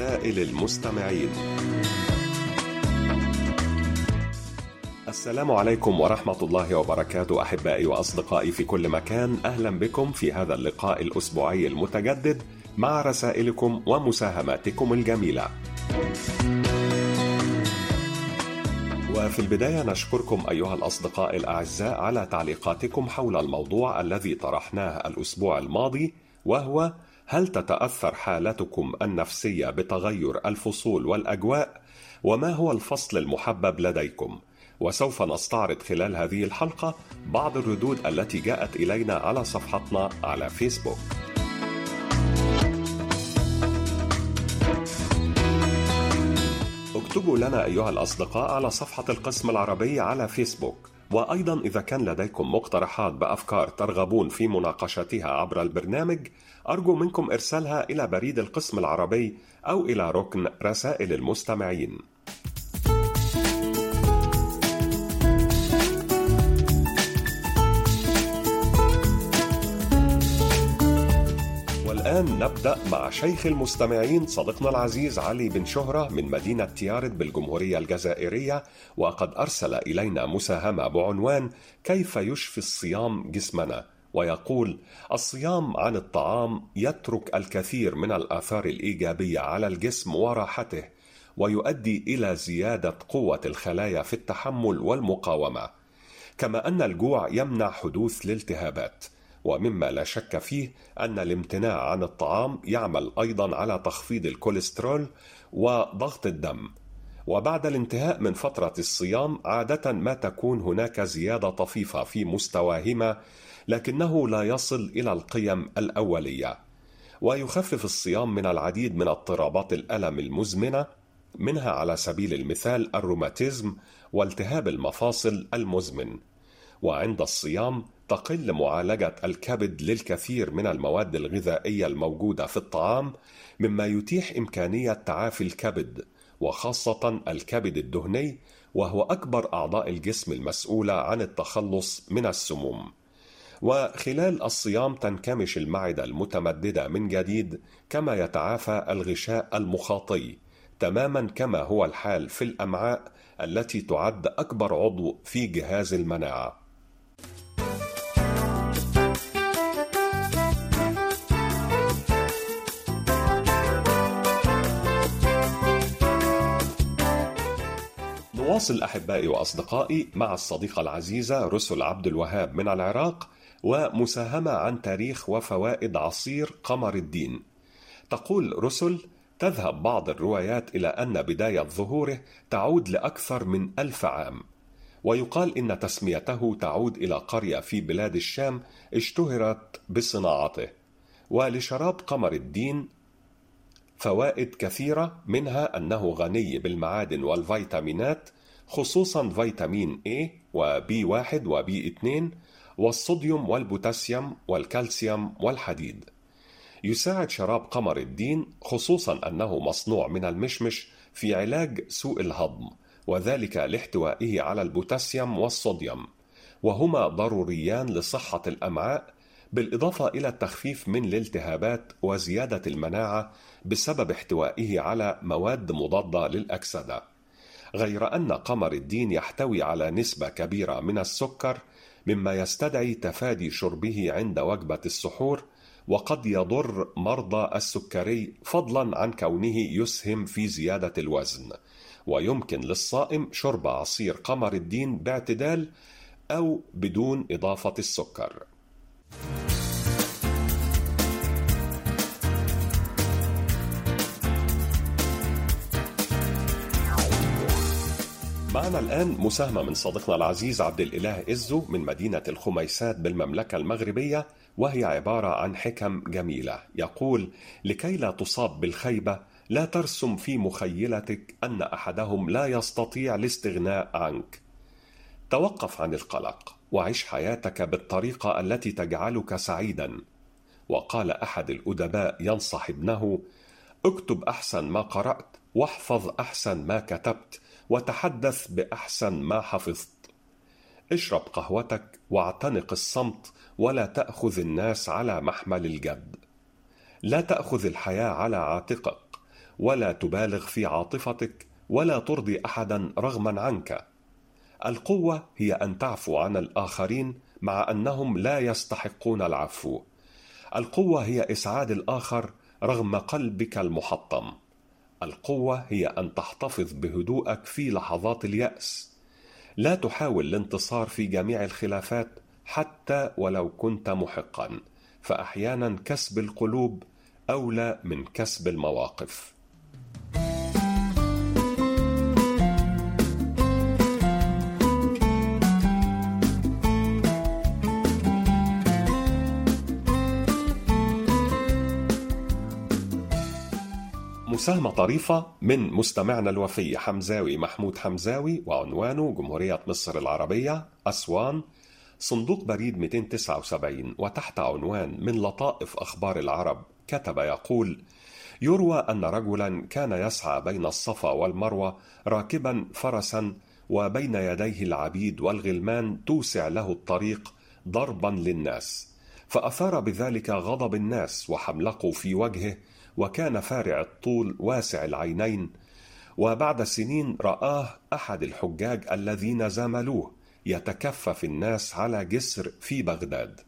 رسائل المستمعين. السلام عليكم ورحمة الله وبركاته أحبائي وأصدقائي في كل مكان. أهلا بكم في هذا اللقاء الأسبوعي المتجدد مع رسائلكم ومساهماتكم الجميلة. وفي البداية نشكركم أيها الأصدقاء الأعزاء على تعليقاتكم حول الموضوع الذي طرحناه الأسبوع الماضي وهو هل تتأثر حالتكم النفسية بتغير الفصول والأجواء؟ وما هو الفصل المحبب لديكم؟ وسوف نستعرض خلال هذه الحلقة بعض الردود التي جاءت إلينا على صفحتنا على فيسبوك. اكتبوا لنا أيها الأصدقاء على صفحة القسم العربي على فيسبوك وأيضا إذا كان لديكم مقترحات بأفكار ترغبون في مناقشتها عبر البرنامج أرجو منكم إرسالها إلى بريد القسم العربي أو إلى ركن رسائل المستمعين. والآن نبدأ مع شيخ المستمعين صديقنا العزيز علي بن شهرة من مدينة تيارت بالجمهورية الجزائرية وقد أرسل إلينا مساهمة بعنوان كيف يشفي الصيام جسمنا؟ ويقول الصيام عن الطعام يترك الكثير من الآثار الإيجابية على الجسم وراحته ويؤدي إلى زيادة قوة الخلايا في التحمل والمقاومة. كما أن الجوع يمنع حدوث الالتهابات. ومما لا شك فيه أن الامتناع عن الطعام يعمل أيضا على تخفيض الكوليسترول وضغط الدم. وبعد الانتهاء من فترة الصيام عادة ما تكون هناك زيادة طفيفة في مستواهما لكنه لا يصل إلى القيم الأولية. ويخفف الصيام من العديد من اضطرابات الألم المزمنة منها على سبيل المثال الروماتيزم والتهاب المفاصل المزمن. وعند الصيام تقل معالجة الكبد للكثير من المواد الغذائية الموجودة في الطعام مما يتيح إمكانية تعافي الكبد وخاصة الكبد الدهني وهو أكبر أعضاء الجسم المسؤولة عن التخلص من السموم. وخلال الصيام تنكمش المعدة المتمددة من جديد كما يتعافى الغشاء المخاطي تماما كما هو الحال في الأمعاء التي تعد أكبر عضو في جهاز المناعة. نواصل أحبائي وأصدقائي مع الصديقة العزيزة رسل عبد الوهاب من العراق ومساهمة عن تاريخ وفوائد عصير قمر الدين. تقول رسل: تذهب بعض الروايات إلى أن بداية ظهوره تعود لأكثر من ألف عام. ويقال إن تسميته تعود إلى قرية في بلاد الشام اشتهرت بصناعته. ولشراب قمر الدين فوائد كثيرة منها أنه غني بالمعادن والفيتامينات خصوصا فيتامين A و B 1 و B 2 والصوديوم والبوتاسيوم والكالسيوم والحديد. يساعد شراب قمر الدين خصوصا أنه مصنوع من المشمش في علاج سوء الهضم وذلك لاحتوائه على البوتاسيوم والصوديوم وهما ضروريان لصحة الأمعاء بالإضافة إلى التخفيف من الالتهابات وزيادة المناعة بسبب احتوائه على مواد مضادة للأكسدة. غير أن قمر الدين يحتوي على نسبة كبيرة من السكر مما يستدعي تفادي شربه عند وجبة السحور وقد يضر مرضى السكري فضلا عن كونه يسهم في زيادة الوزن. ويمكن للصائم شرب عصير قمر الدين باعتدال أو بدون إضافة السكر. معنا الآن مساهمة من صديقنا العزيز عبد الإله إزو من مدينة الخميسات بالمملكة المغربية وهي عبارة عن حكم جميلة. يقول لكي لا تصاب بالخيبة لا ترسم في مخيلتك أن أحدهم لا يستطيع الاستغناء عنك. توقف عن القلق وعش حياتك بالطريقة التي تجعلك سعيدا. وقال أحد الأدباء ينصح ابنه اكتب أحسن ما قرأت واحفظ أحسن ما كتبت وتحدث بأحسن ما حفظت. اشرب قهوتك واعتنق الصمت ولا تأخذ الناس على محمل الجد. لا تأخذ الحياة على عاتقك ولا تبالغ في عاطفتك ولا ترضي أحدا رغما عنك. القوة هي أن تعفو عن الآخرين مع أنهم لا يستحقون العفو. القوة هي إسعاد الآخر رغم قلبك المحطم. القوة هي أن تحتفظ بهدوءك في لحظات اليأس. لا تحاول الانتصار في جميع الخلافات حتى ولو كنت محقا فاحيانا كسب القلوب أولى من كسب المواقف. مساهمة طريفة من مستمعنا الوفي حمزاوي محمود حمزاوي وعنوانه جمهورية مصر العربية أسوان صندوق بريد 279 وتحت عنوان من لطائف أخبار العرب كتب يقول يروى أن رجلا كان يسعى بين الصفا والمروة راكبا فرسا وبين يديه العبيد والغلمان توسع له الطريق ضربا للناس. فأثار بذلك غضب الناس وحملقوا في وجهه وكان فارع الطول واسع العينين. وبعد سنين رآه أحد الحجاج الذين زاملوه يتكفف الناس على جسر في بغداد.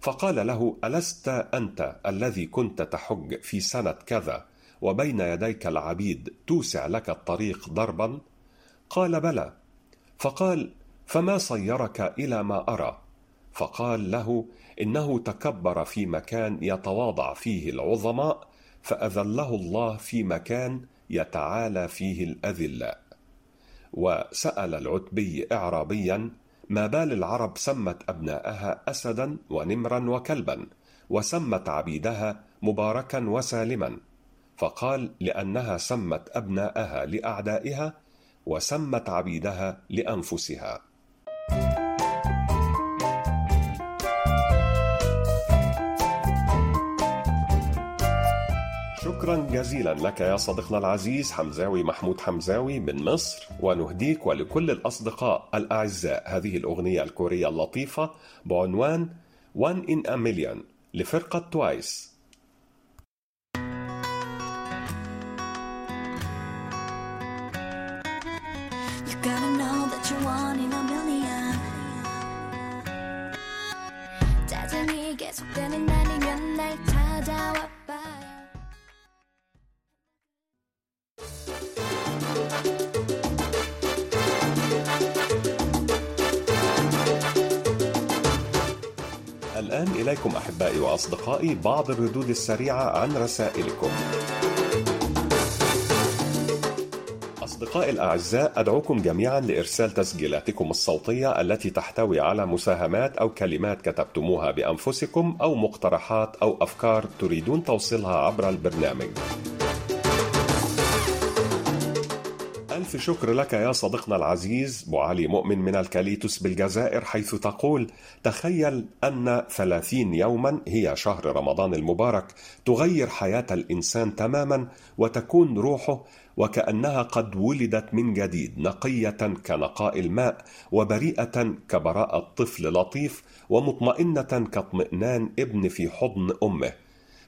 فقال له ألست أنت الذي كنت تحج في سنة كذا وبين يديك العبيد توسع لك الطريق ضربا؟ قال بلى. فقال فما صيرك إلى ما أرى؟ فقال له إنه تكبر في مكان يتواضع فيه العظماء فأذله الله في مكان يتعالى فيه الأذلاء وسأل العتبي إعرابيا ما بال العرب سمت أبناءها أسدا ونمرا وكلبا وسمت عبيدها مباركا وسالما. فقال لأنها سمت أبناءها لأعدائها وسمت عبيدها لأنفسها. شكرا جزيلا لك يا صديقنا العزيز حمزاوي محمود حمزاوي من مصر ونهديك ولكل الأصدقاء الأعزاء هذه الأغنية الكورية اللطيفة بعنوان One in a Million لفرقة توايس You gotta know that you're one in a million. 짜증이 계속되는 الآن إليكم أحبائي وأصدقائي بعض الردود السريعة عن رسائلكم. أصدقائي الأعزاء أدعوكم جميعا لإرسال تسجيلاتكم الصوتية التي تحتوي على مساهمات أو كلمات كتبتموها بأنفسكم أو مقترحات أو أفكار تريدون توصيلها عبر البرنامج. ألف شكر لك يا صديقنا العزيز معالي مؤمن من الكاليتوس بالجزائر حيث تقول تخيل أن ثلاثين يوما هي شهر رمضان المبارك تغير حياة الإنسان تماما وتكون روحه وكأنها قد ولدت من جديد نقية كنقاء الماء وبريئة كبراءة طفل لطيف ومطمئنة كاطمئنان ابن في حضن أمه.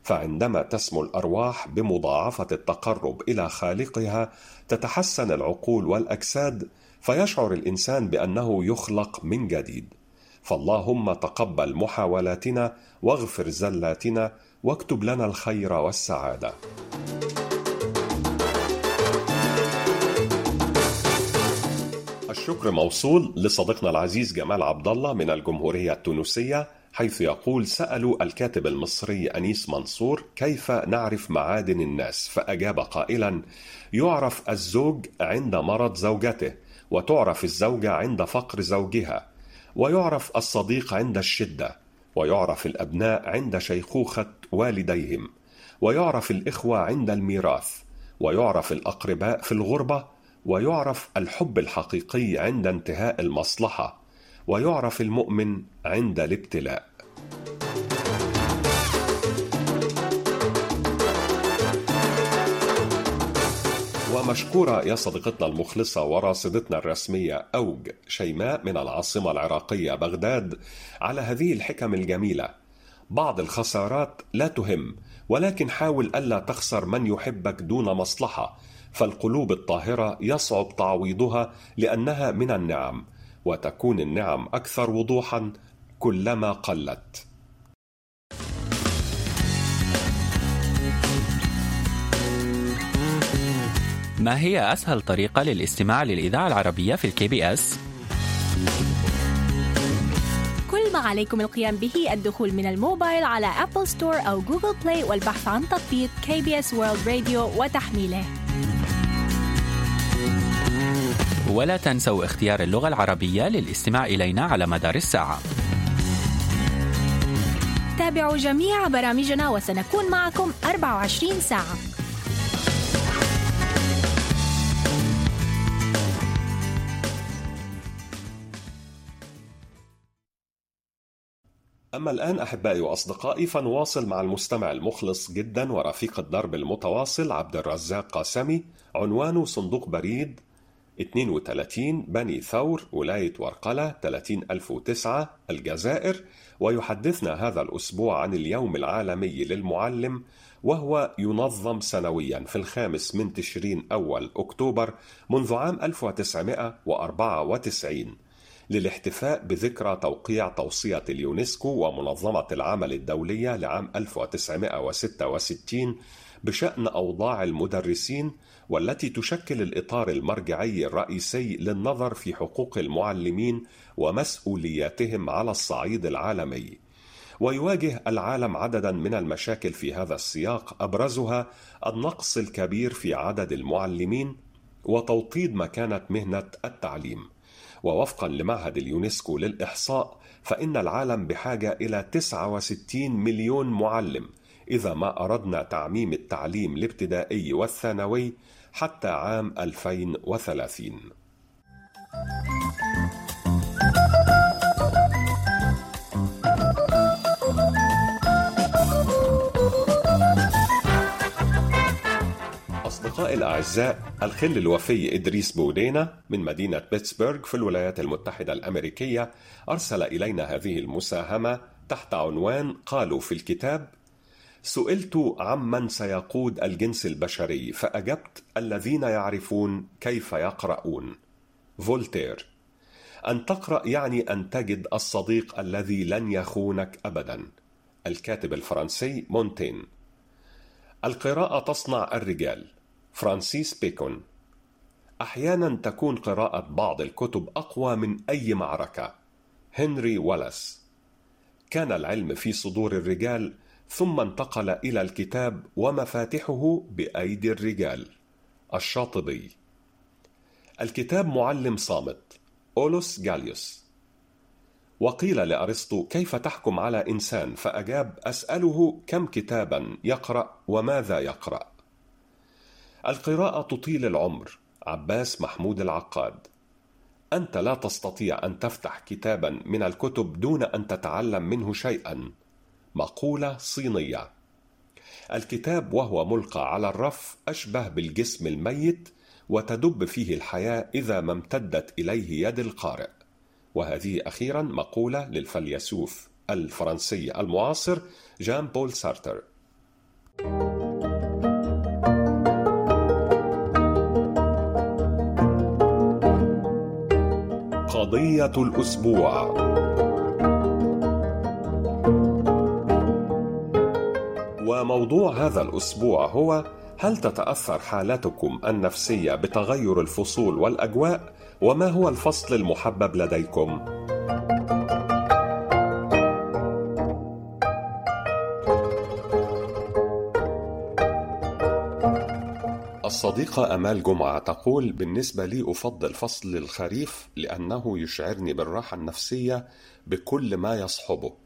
فعندما تسمو الأرواح بمضاعفة التقرب إلى خالقها تتحسن العقول والأجساد فيشعر الإنسان بأنه يخلق من جديد. فاللهم تقبل محاولاتنا واغفر زلاتنا واكتب لنا الخير والسعادة. الشكر موصول لصديقنا العزيز جمال عبد الله من الجمهورية التونسية. حيث يقول سألوا الكاتب المصري أنيس منصور كيف نعرف معادن الناس فأجاب قائلا يعرف الزوج عند مرض زوجته وتعرف الزوجة عند فقر زوجها ويعرف الصديق عند الشدة ويعرف الأبناء عند شيخوخة والديهم ويعرف الإخوة عند الميراث ويعرف الأقرباء في الغربة ويعرف الحب الحقيقي عند انتهاء المصلحة. ويعرف المؤمن عند الابتلاء. ومشكورة يا صديقتنا المخلصة وراصدتنا الرسمية أوج شيماء من العاصمة العراقية بغداد على هذه الحكم الجميلة. بعض الخسارات لا تهم ولكن حاول ألا تخسر من يحبك دون مصلحة فالقلوب الطاهرة يصعب تعويضها لأنها من النعم. وتكون النعم أكثر وضوحا كلما قلت ما هي أسهل طريقة للاستماع للإذاعة العربية في ال KBS؟ كل ما عليكم القيام به الدخول من الموبايل على Apple Store أو Google Play والبحث عن تطبيق KBS World Radio وتحميله ولا تنسوا اختيار اللغة العربية للاستماع إلينا على مدار الساعة. تابعوا جميع برامجنا وسنكون معكم 24 ساعة. أما الآن أحبائي وأصدقائي فنواصل مع المستمع المخلص جدا ورفيق الدرب المتواصل عبد الرزاق قاسمي عنوانه صندوق بريد 32 بني ثور ولاية ورقلة 30009 الجزائر ويحدثنا هذا الأسبوع عن اليوم العالمي للمعلم وهو ينظم سنويا في الخامس من تشرين أول أكتوبر منذ عام 1994 للاحتفاء بذكرى توقيع توصية اليونسكو ومنظمة العمل الدولية لعام 1966 بشأن أوضاع المدرسين والتي تشكل الإطار المرجعي الرئيسي للنظر في حقوق المعلمين ومسؤولياتهم على الصعيد العالمي. ويواجه العالم عددا من المشاكل في هذا السياق أبرزها النقص الكبير في عدد المعلمين وتوطيد مكانة مهنة التعليم. ووفقا لمعهد اليونسكو للإحصاء فإن العالم بحاجة إلى 69 مليون معلم إذا ما أردنا تعميم التعليم الابتدائي والثانوي حتى عام 2030 أصدقائي الأعزاء الخل الوفي إدريس بودينا من مدينة بيتسبرغ في الولايات المتحدة الأمريكية أرسل إلينا هذه المساهمة تحت عنوان قالوا في الكتاب سئلت عمن سيقود الجنس البشري فأجبت الذين يعرفون كيف يقرؤون. فولتير أن تقرأ يعني أن تجد الصديق الذي لن يخونك أبدا. الكاتب الفرنسي مونتين. القراءة تصنع الرجال. فرانسيس بيكون. أحيانا تكون قراءة بعض الكتب أقوى من أي معركة. هنري والاس كان العلم في صدور الرجال ثم انتقل إلى الكتاب ومفاتحه بأيدي الرجال. الشاطبي. الكتاب معلم صامت. أولوس جاليوس. وقيل لأرسطو كيف تحكم على إنسان؟ فأجاب أسأله كم كتابا يقرأ وماذا يقرأ. القراءة تطيل العمر. عباس محمود العقاد. أنت لا تستطيع أن تفتح كتابا من الكتب دون أن تتعلم منه شيئا. مقولة صينية. الكتاب وهو ملقى على الرف أشبه بالجسم الميت وتدب فيه الحياة إذا ما امتدت إليه يد القارئ. وهذه أخيرا مقولة للفيلسوف الفرنسي المعاصر جان بول سارتر. قضية الأسبوع. وموضوع هذا الأسبوع هو هل تتأثر حالتكم النفسية بتغير الفصول والأجواء؟ وما هو الفصل المحبب لديكم؟ الصديقة أمال جمعة تقول بالنسبة لي أفضل فصل الخريف لأنه يشعرني بالراحة النفسية بكل ما يصحبه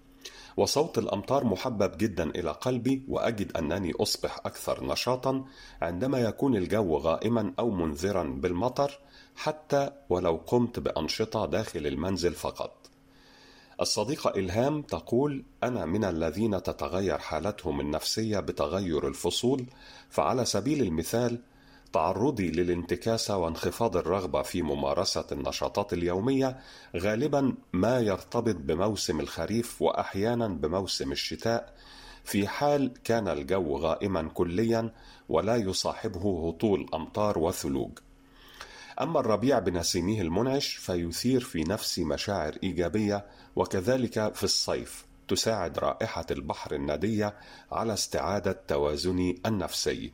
وصوت الأمطار محبب جدا إلى قلبي وأجد أنني أصبح أكثر نشاطا عندما يكون الجو غائما أو منذرا بالمطر حتى ولو قمت بأنشطة داخل المنزل فقط. الصديقة إلهام تقول أنا من الذين تتغير حالتهم النفسية بتغير الفصول فعلى سبيل المثال تعرضي للانتكاسة وانخفاض الرغبة في ممارسة النشاطات اليومية غالبا ما يرتبط بموسم الخريف وأحيانا بموسم الشتاء في حال كان الجو غائما كليا ولا يصاحبه هطول أمطار وثلوج أما الربيع بنسيمه المنعش فيثير في نفسي مشاعر إيجابية وكذلك في الصيف تساعد رائحة البحر الندية على استعادة توازني النفسي.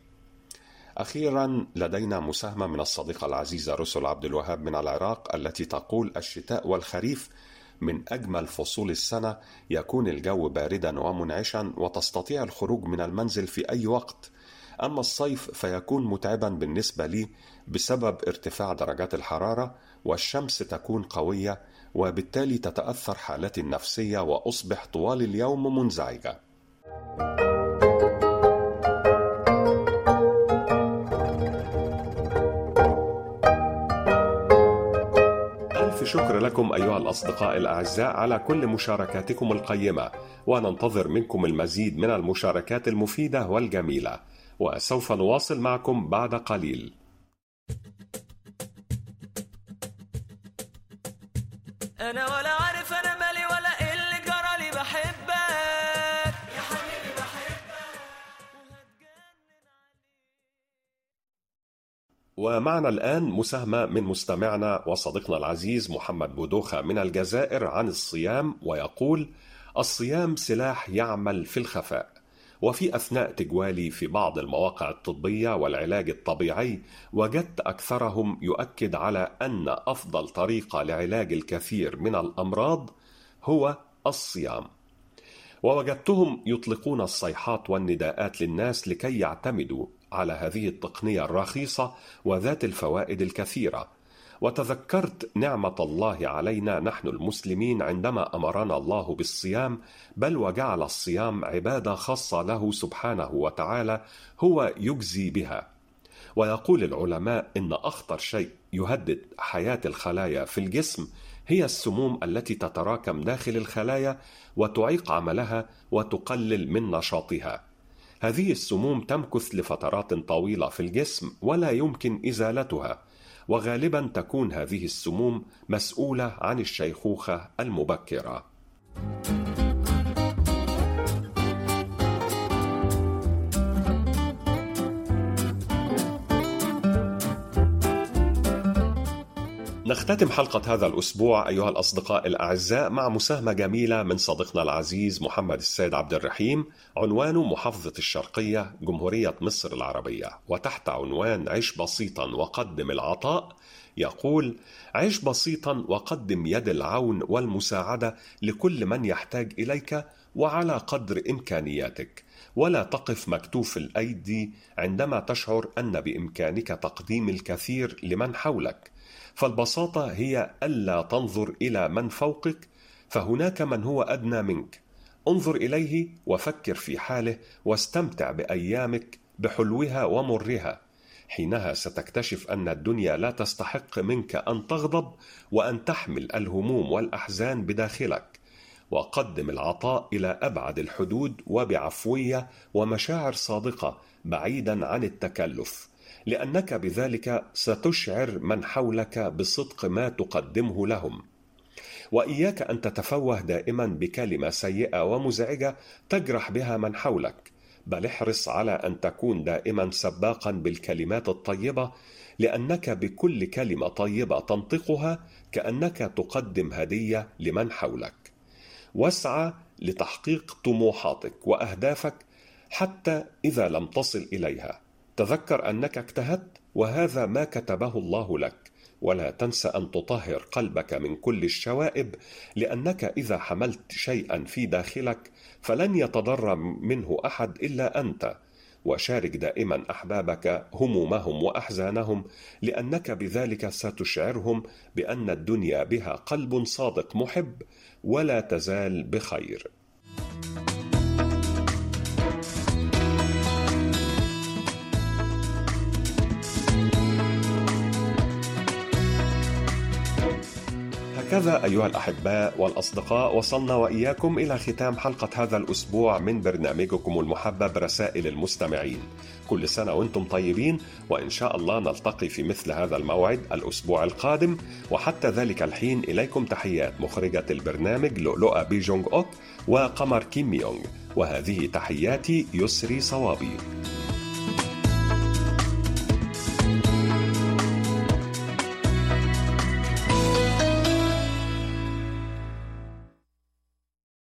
أخيرا لدينا مساهمة من الصديقة العزيزة رسل عبد الوهاب من العراق التي تقول الشتاء والخريف من أجمل فصول السنة يكون الجو باردا ومنعشا وتستطيع الخروج من المنزل في أي وقت أما الصيف فيكون متعبا بالنسبة لي بسبب ارتفاع درجات الحرارة والشمس تكون قوية وبالتالي تتأثر حالتي النفسية وأصبح طوال اليوم منزعجة. ألف شكر لكم أيها الأصدقاء الأعزاء على كل مشاركاتكم القيمة وننتظر منكم المزيد من المشاركات المفيدة والجميلة وسوف نواصل معكم بعد قليل. أنا ولا عارف أنا مالي ومعنا الآن مساهمة من مستمعنا وصديقنا العزيز محمد بودوخة من الجزائر عن الصيام ويقول: الصيام سلاح يعمل في الخفاء. وفي أثناء تجوالي في بعض المواقع الطبية والعلاج الطبيعي وجدت أكثرهم يؤكد على أن أفضل طريقة لعلاج الكثير من الأمراض هو الصيام. ووجدتهم يطلقون الصيحات والنداءات للناس لكي يعتمدوا على هذه التقنية الرخيصة وذات الفوائد الكثيرة. وتذكرت نعمة الله علينا نحن المسلمين عندما أمرنا الله بالصيام بل وجعل الصيام عبادة خاصة له سبحانه وتعالى هو يجزي بها. ويقول العلماء إن أخطر شيء يهدد حياة الخلايا في الجسم هي السموم التي تتراكم داخل الخلايا وتعيق عملها وتقلل من نشاطها. هذه السموم تمكث لفترات طويلة في الجسم ولا يمكن إزالتها. وغالبا تكون هذه السموم مسؤولة عن الشيخوخة المبكرة. نختتم حلقة هذا الأسبوع أيها الأصدقاء الأعزاء مع مساهمة جميلة من صديقنا العزيز محمد السيد عبد الرحيم عنوانه محافظة الشرقية جمهورية مصر العربية. وتحت عنوان عش بسيطا وقدم العطاء يقول عش بسيطا وقدم يد العون والمساعدة لكل من يحتاج إليك وعلى قدر إمكانياتك. ولا تقف مكتوف الأيدي عندما تشعر أن بإمكانك تقديم الكثير لمن حولك. فالبساطة هي ألا تنظر إلى من فوقك فهناك من هو أدنى منك. انظر إليه وفكر في حاله واستمتع بأيامك بحلوها ومرها. حينها ستكتشف أن الدنيا لا تستحق منك أن تغضب وأن تحمل الهموم والأحزان بداخلك. وقدم العطاء إلى أبعد الحدود وبعفوية ومشاعر صادقة بعيدا عن التكلف. لأنك بذلك ستشعر من حولك بصدق ما تقدمه لهم. وإياك أن تتفوه دائما بكلمة سيئة ومزعجة تجرح بها من حولك. بل احرص على أن تكون دائما سباقا بالكلمات الطيبة لأنك بكل كلمة طيبة تنطقها كأنك تقدم هدية لمن حولك. واسعى لتحقيق طموحاتك وأهدافك حتى إذا لم تصل إليها. تذكر أنك اجتهدت وهذا ما كتبه الله لك. ولا تنس أن تطهر قلبك من كل الشوائب لأنك إذا حملت شيئا في داخلك فلن يتضرر منه أحد إلا أنت. وشارك دائما أحبابك همومهم وأحزانهم لأنك بذلك ستشعرهم بأن الدنيا بها قلب صادق محب ولا تزال بخير. هكذا أيها الأحباء والأصدقاء وصلنا وإياكم إلى ختام حلقة هذا الأسبوع من برنامجكم المحبب رسائل المستمعين. كل سنة وأنتم طيبين وإن شاء الله نلتقي في مثل هذا الموعد الأسبوع القادم. وحتى ذلك الحين إليكم تحيات مخرجة البرنامج لؤلؤة بيجونغ أوك وقمر كيم يونغ. وهذه تحياتي يسري صوابي.